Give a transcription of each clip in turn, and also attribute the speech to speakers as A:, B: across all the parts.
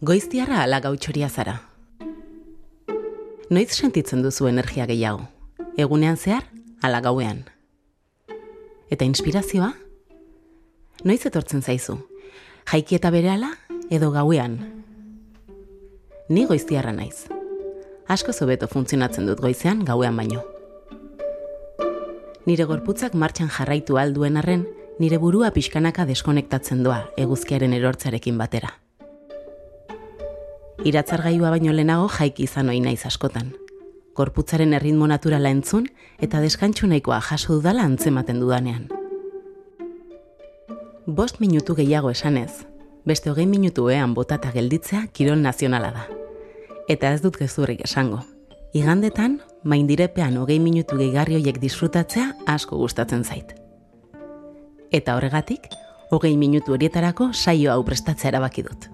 A: Goiztiarra ala gautxoria zara. Noiz sentitzen duzu energia gehiago? Egunean zehar, ala gauean. Eta inspirazioa? Noiz etortzen zaizu? Jaiki eta berehala edo gauean? Ni goiztiarra naiz. Asko zobeto funtzionatzen dut goizean gauean baino. Nire gorputzak martxan jarraitu alduen arren, nire burua pixkanaka deskonektatzen doa eguzkiaren erortzarekin batera. Iratzargailua baino lehenago jaiki izan ohi naiz askotan. Gorputzaren erritmo naturala entzun eta deskantsu nahikoa jaso dudala antzematen dudanean. Bost minutu gehiago esanez, beste hogei minutu ean botata gelditzea kirol nazionala da. Eta ez dut gezurrik esango. Igandetan, maindirepean hogei minutu gehigarri horiek disfrutatzea asko gustatzen zait. Eta horregatik, hogei minutu horietarako saio hau prestatzea erabaki dut.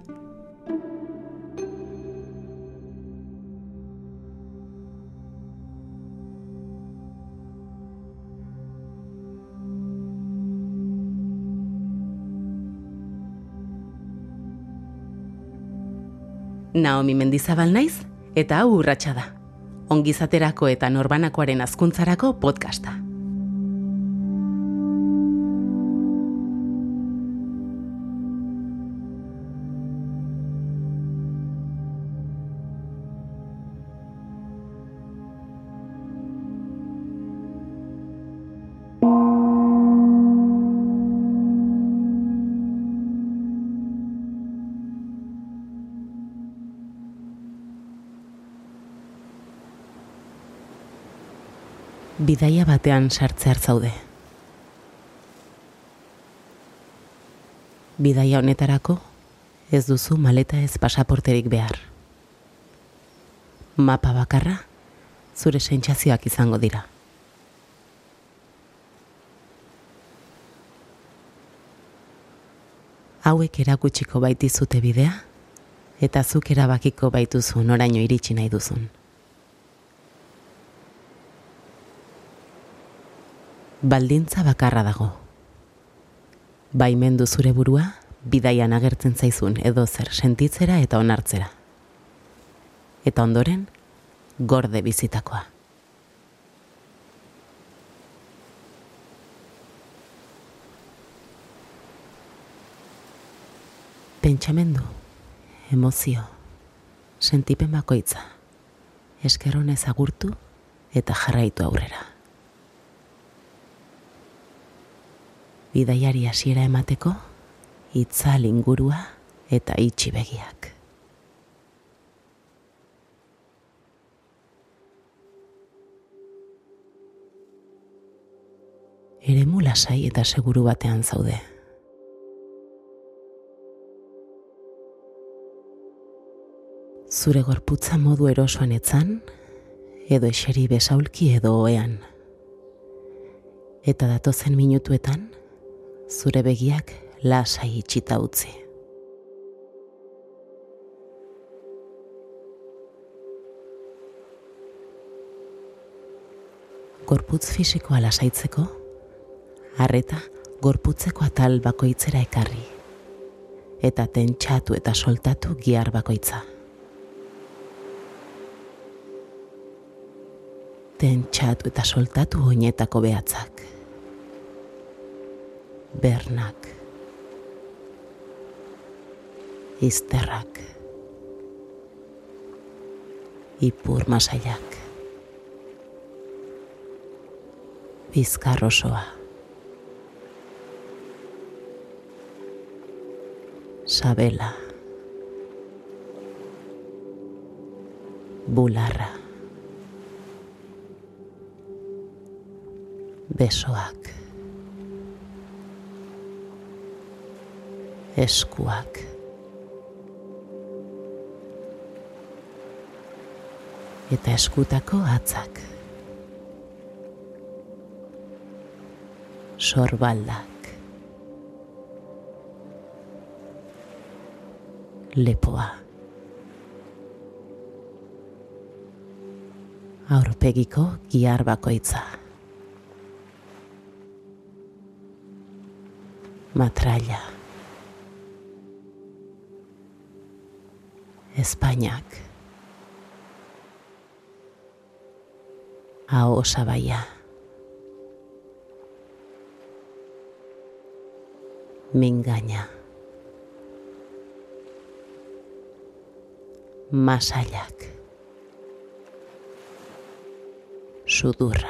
A: Naomi Mendizabal naiz eta hau urratsa da. Ongizaterako eta norbanakoaren azkuntzarako podcasta. Bidaia batean sartze zaude. Bidaia honetarako ez duzu maleta ez pasaporterik behar. Mapa bakarra zure sentsazioak izango dira. Hauek erakutsiko baitizute bidea eta zuk erabakiko baituzu noraino iritsi nahi duzun. Baldintza bakarra dago. Baimendu zure burua, bidaian agertzen zaizun edo zer sentitzera eta onartzera. Eta ondoren, gorde bizitakoa. Pentsamendu, emozio, sentipen bakoitza, eskerronez agurtu eta jarraitu aurrera. Bidaiari hasiera emateko itzal ingurua eta itxi begiak. Eremu lasai eta seguru batean zaude. Zure gorputza modu erosoan etzan, edo eseri besaulki edo oean. Eta datozen minutuetan, zure begiak lasai itxita utzi. Gorputz fisikoa lasaitzeko, harreta gorputzeko atal bakoitzera ekarri, eta tentxatu eta soltatu gihar bakoitza. Tentxatu eta soltatu oinetako behatzak bernak, izterrak, ipur masaiak, bizkar osoa, sabela, bularra, besoak, eskuak. Eta eskutako atzak. Sorbaldak. Lepoa. Aurpegiko gihar bakoitza. Matraila España. A Osabaya. Me engaña. Masayak. Sudurra.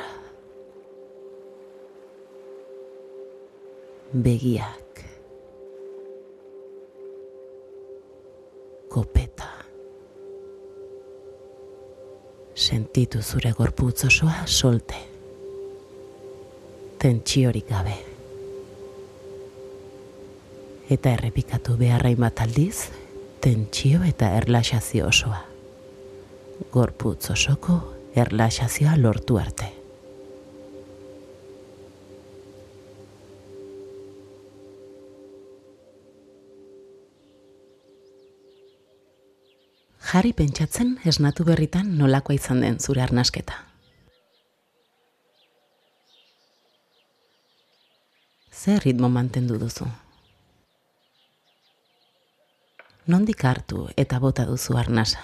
A: Sentitu zure gorputz osoa solte. Tentsiorik gabe. Eta errepikatu beharra bat aldiz, tentsio eta erlaxazio osoa. Gorputz osoko erlaxazioa lortu arte. Jarri pentsatzen esnatu berritan nolakoa izan den zure arnasketa. Zer ritmo mantendu duzu? nondik hartu eta bota duzu arnasa.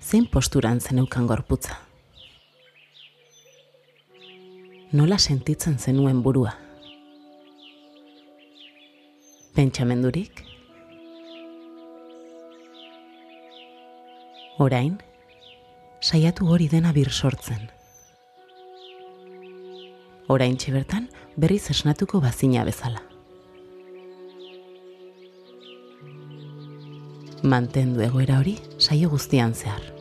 A: Zein posturan zeneukan gorputza? Nola sentitzen zenuen burua? Pentsamendurik? Orain, saiatu hori dena bir sortzen. Orain bertan berriz esnatuko bazina bezala. Mantendu egoera hori saio guztian zehar.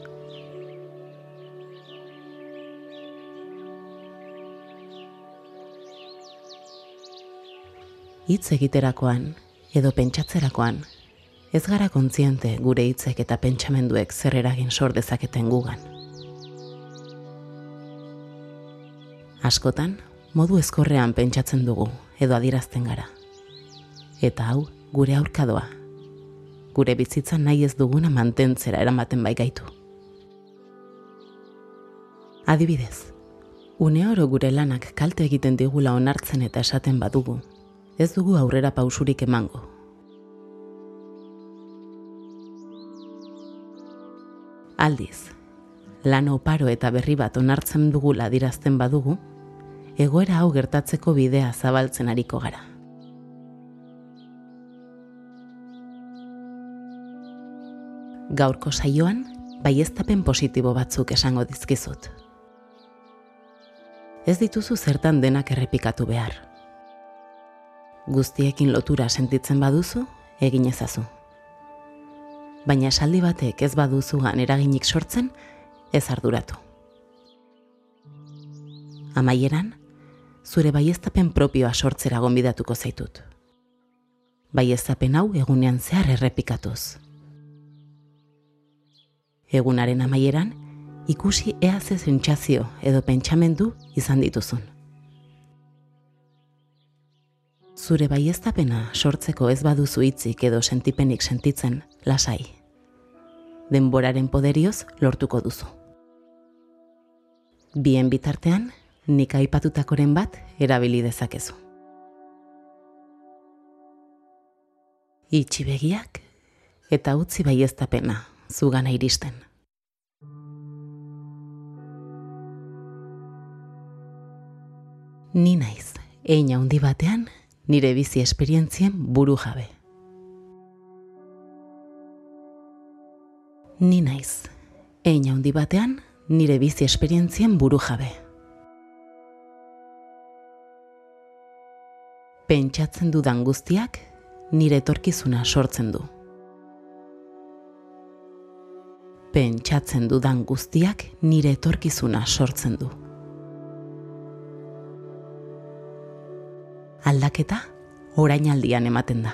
A: Hitz egiterakoan edo pentsatzerakoan ez gara kontziente gure hitzek eta pentsamenduek zer eragin sor dezaketen gugan. Askotan, modu ezkorrean pentsatzen dugu edo adierazten gara. Eta hau, gure aurkadoa. Gure bizitza nahi ez duguna mantentzera eramaten bai gaitu. Adibidez, une oro gure lanak kalte egiten digula onartzen eta esaten badugu, ez dugu aurrera pausurik emango. Aldiz, lan oparo eta berri bat onartzen dugula dirazten badugu, egoera hau gertatzeko bidea zabaltzen ariko gara. Gaurko saioan, baieztapen positibo batzuk esango dizkizut. Ez dituzu zertan denak errepikatu behar. Guztiekin lotura sentitzen baduzu, egin ezazu. Baina esaldi batek ez baduzu eraginik sortzen, ez arduratu. Amaieran, zure baiestapen propioa sortzera gonbidatuko zaitut. Baiestapen hau egunean zehar errepikatuz. Egunaren amaieran, ikusi ea ze sentsazio edo pentsamendu izan dituzun. Zure baiestapena sortzeko ez baduzu hitzik edo sentipenik sentitzen, lasai. Denboraren poderioz lortuko duzu. Bien bitartean, nik aipatutakoren bat erabili dezakezu. Itxi begiak eta utzi baieztapena zugana iristen. Ni naiz, eina handi batean nire bizi esperientzien buru jabe. Ni naiz, eina handi batean nire bizi esperientzien buru jabe. pentsatzen dudan guztiak nire etorkizuna sortzen du. Pentsatzen dudan guztiak nire etorkizuna sortzen du. Aldaketa orainaldian ematen da.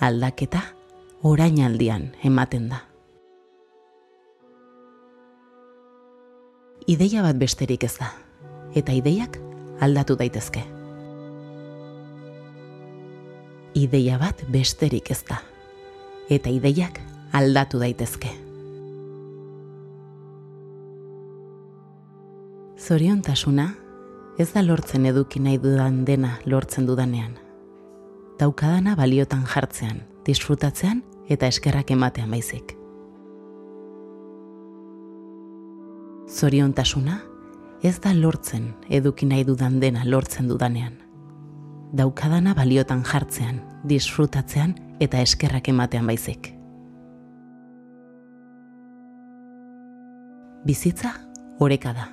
A: Aldaketa orainaldian ematen da. Ideia bat besterik ez da, eta ideiak aldatu daitezke. Ideia bat besterik ez da, eta ideiak aldatu daitezke. Zoriontasuna Ez da lortzen eduki nahi dudan dena lortzen dudanean. Daukadana baliotan jartzean, disfrutatzean eta eskerrak ematean baizik. Zoriontasuna ez da lortzen eduki nahi dudan dena lortzen dudanean. Daukadana baliotan jartzean, disfrutatzean eta eskerrak ematean baizik. Bizitza oreka da.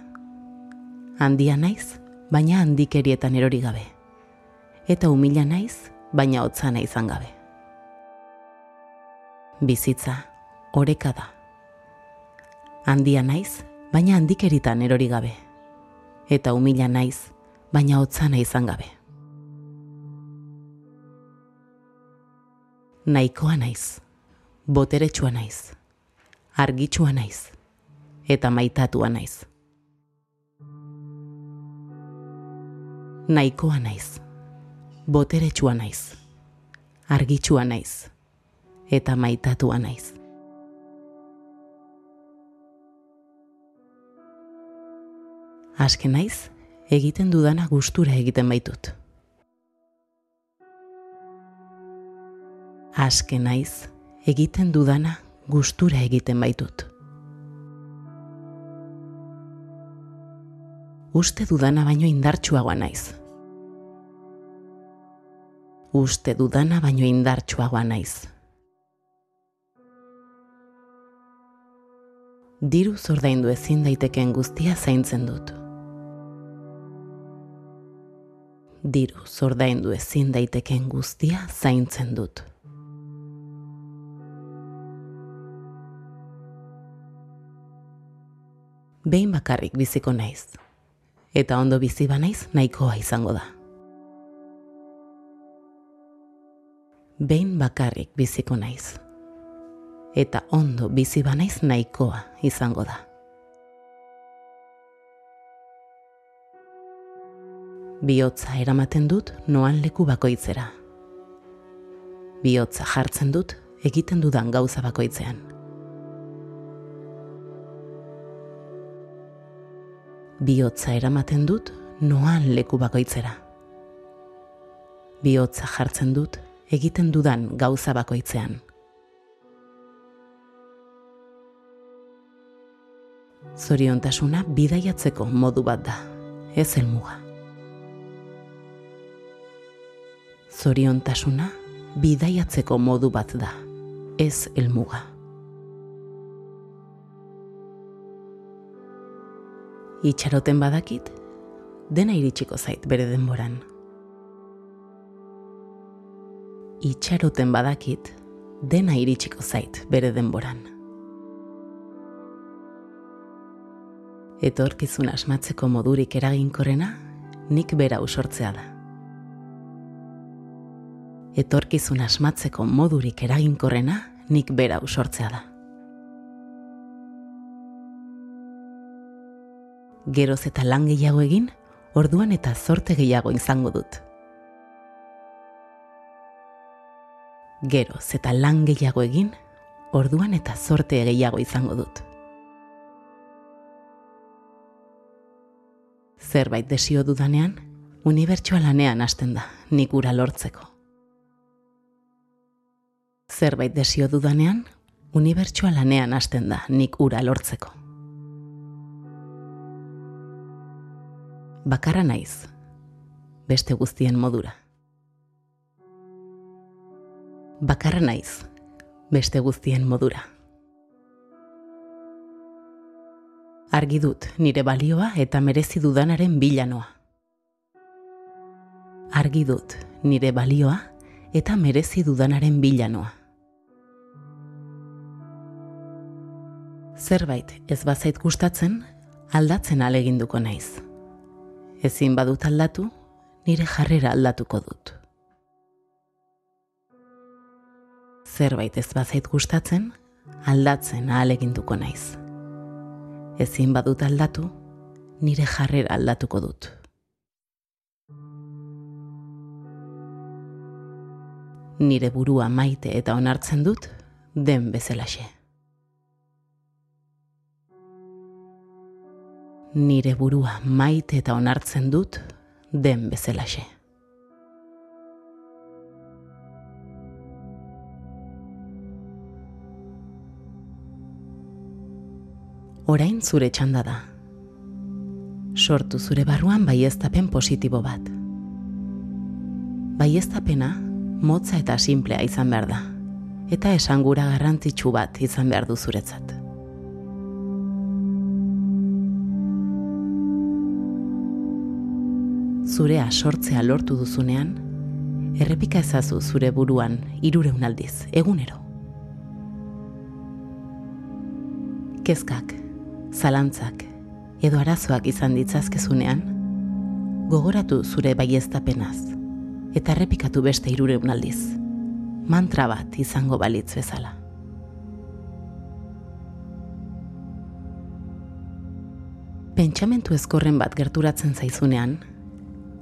A: Handia naiz, baina handikerietan erori gabe. Eta humila naiz, baina hotzana izan gabe. Bizitza oreka da. Handia naiz, baina handikeritan erori gabe. Eta humila naiz, baina hotzana izan gabe. Naikoa naiz, boteretsua naiz, argitsua naiz, eta maitatua naiz. Naikoa naiz, boteretsua naiz, argitsua naiz, eta maitatua naiz. Aske naiz, egiten dudana gustura egiten baitut. Aske naiz, egiten dudana gustura egiten baitut. Uste dudana baino indartsuagoa naiz. Uste dudana baino indartsuagoa naiz. Diru zordaindu ezin daitekeen guztia zaintzen dut. diru zordaindu ezin daiteken guztia zaintzen dut. Behin bakarrik biziko naiz, eta ondo bizi naiz nahikoa izango da. Behin bakarrik biziko naiz, eta ondo bizi naiz nahikoa izango da. bihotza eramaten dut noan leku bakoitzera. Bihotza jartzen dut egiten dudan gauza bakoitzean. Bihotza eramaten dut noan leku bakoitzera. Bihotza jartzen dut egiten dudan gauza bakoitzean. Zoriontasuna bidaiatzeko modu bat da, ez helmuga. zoriontasuna bidaiatzeko modu bat da, ez helmuga. Itxaroten badakit, dena iritsiko zait bere denboran. Itxaroten badakit, dena iritsiko zait bere denboran. Etorkizun asmatzeko modurik eraginkorrena, nik bera usortzea da etorkizun asmatzeko modurik eraginkorrena nik bera usortzea da. Geroz eta lan gehiago egin, orduan eta zorte gehiago izango dut. Geroz eta lan gehiago egin, orduan eta zorte gehiago izango dut. Zerbait desio dudanean, unibertsua lanean hasten da, nik ura lortzeko zerbait desio dudanean, unibertsua lanean hasten da nik ura lortzeko. Bakarra naiz, beste guztien modura. Bakarra naiz, beste guztien modura. Argi dut nire balioa eta merezi dudanaren bilanoa. Argi dut nire balioa eta merezi dudanaren bilanoa. zerbait ez bazait gustatzen, aldatzen aleginduko naiz. Ezin badut aldatu, nire jarrera aldatuko dut. Zerbait ez bazait gustatzen, aldatzen aleginduko naiz. Ezin badut aldatu, nire jarrera aldatuko dut. Nire burua maite eta onartzen dut, den bezalaxe. nire burua maite eta onartzen dut den bezelaxe. Orain zure txanda da. Sortu zure barruan baieztapen positibo bat. Baieztapena motza eta simplea izan behar da. Eta esangura garrantzitsu bat izan behar du zuretzat. Zurea sortzea lortu duzunean, errepika ezazu zure buruan irureun aldiz, egunero. Kezkak, zalantzak edo arazoak izan ditzazkezunean, gogoratu zure baieztapenaz eta errepikatu beste irureun aldiz, mantra bat izango balitz bezala. Pentsamentu ezkorren bat gerturatzen zaizunean,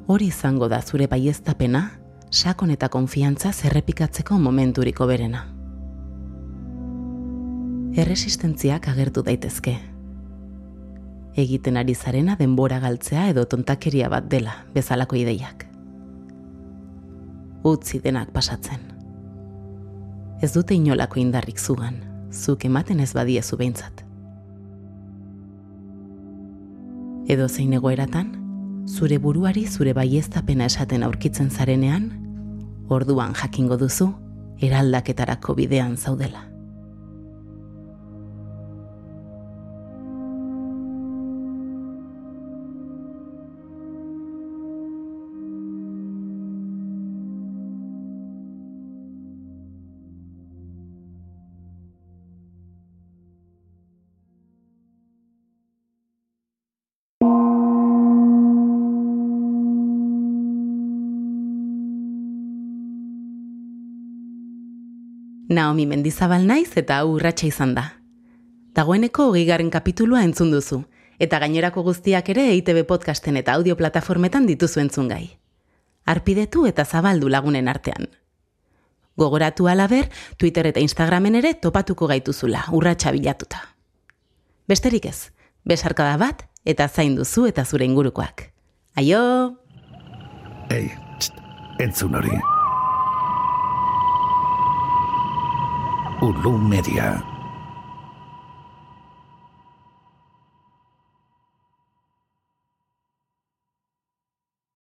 A: hori izango da zure baieztapena, sakon eta konfiantza zerrepikatzeko momenturiko berena. Erresistentziak agertu daitezke, egiten ari zarena denbora galtzea edo tontakeria bat dela bezalako ideiak. Utzi denak pasatzen. Ez dute inolako indarrik zugan, zuk ematen ez badiezu behintzat. Edo zein egoeratan, zure buruari zure baieztapena esaten aurkitzen zarenean, orduan jakingo duzu, eraldaketarako bidean zaudela. Naomi Mendizabal naiz eta urratsa izan da. Dagoeneko hogeigarren kapitulua entzun duzu, eta gainerako guztiak ere EITB podcasten eta audio plataformetan dituzu entzun gai. Arpidetu eta zabaldu lagunen artean. Gogoratu alaber, Twitter eta Instagramen ere topatuko gaituzula, urratsa bilatuta. Besterik ez, besarkada bat eta zain duzu eta zure ingurukoak. Aio!
B: Ei, entzun hori. Ulu Media.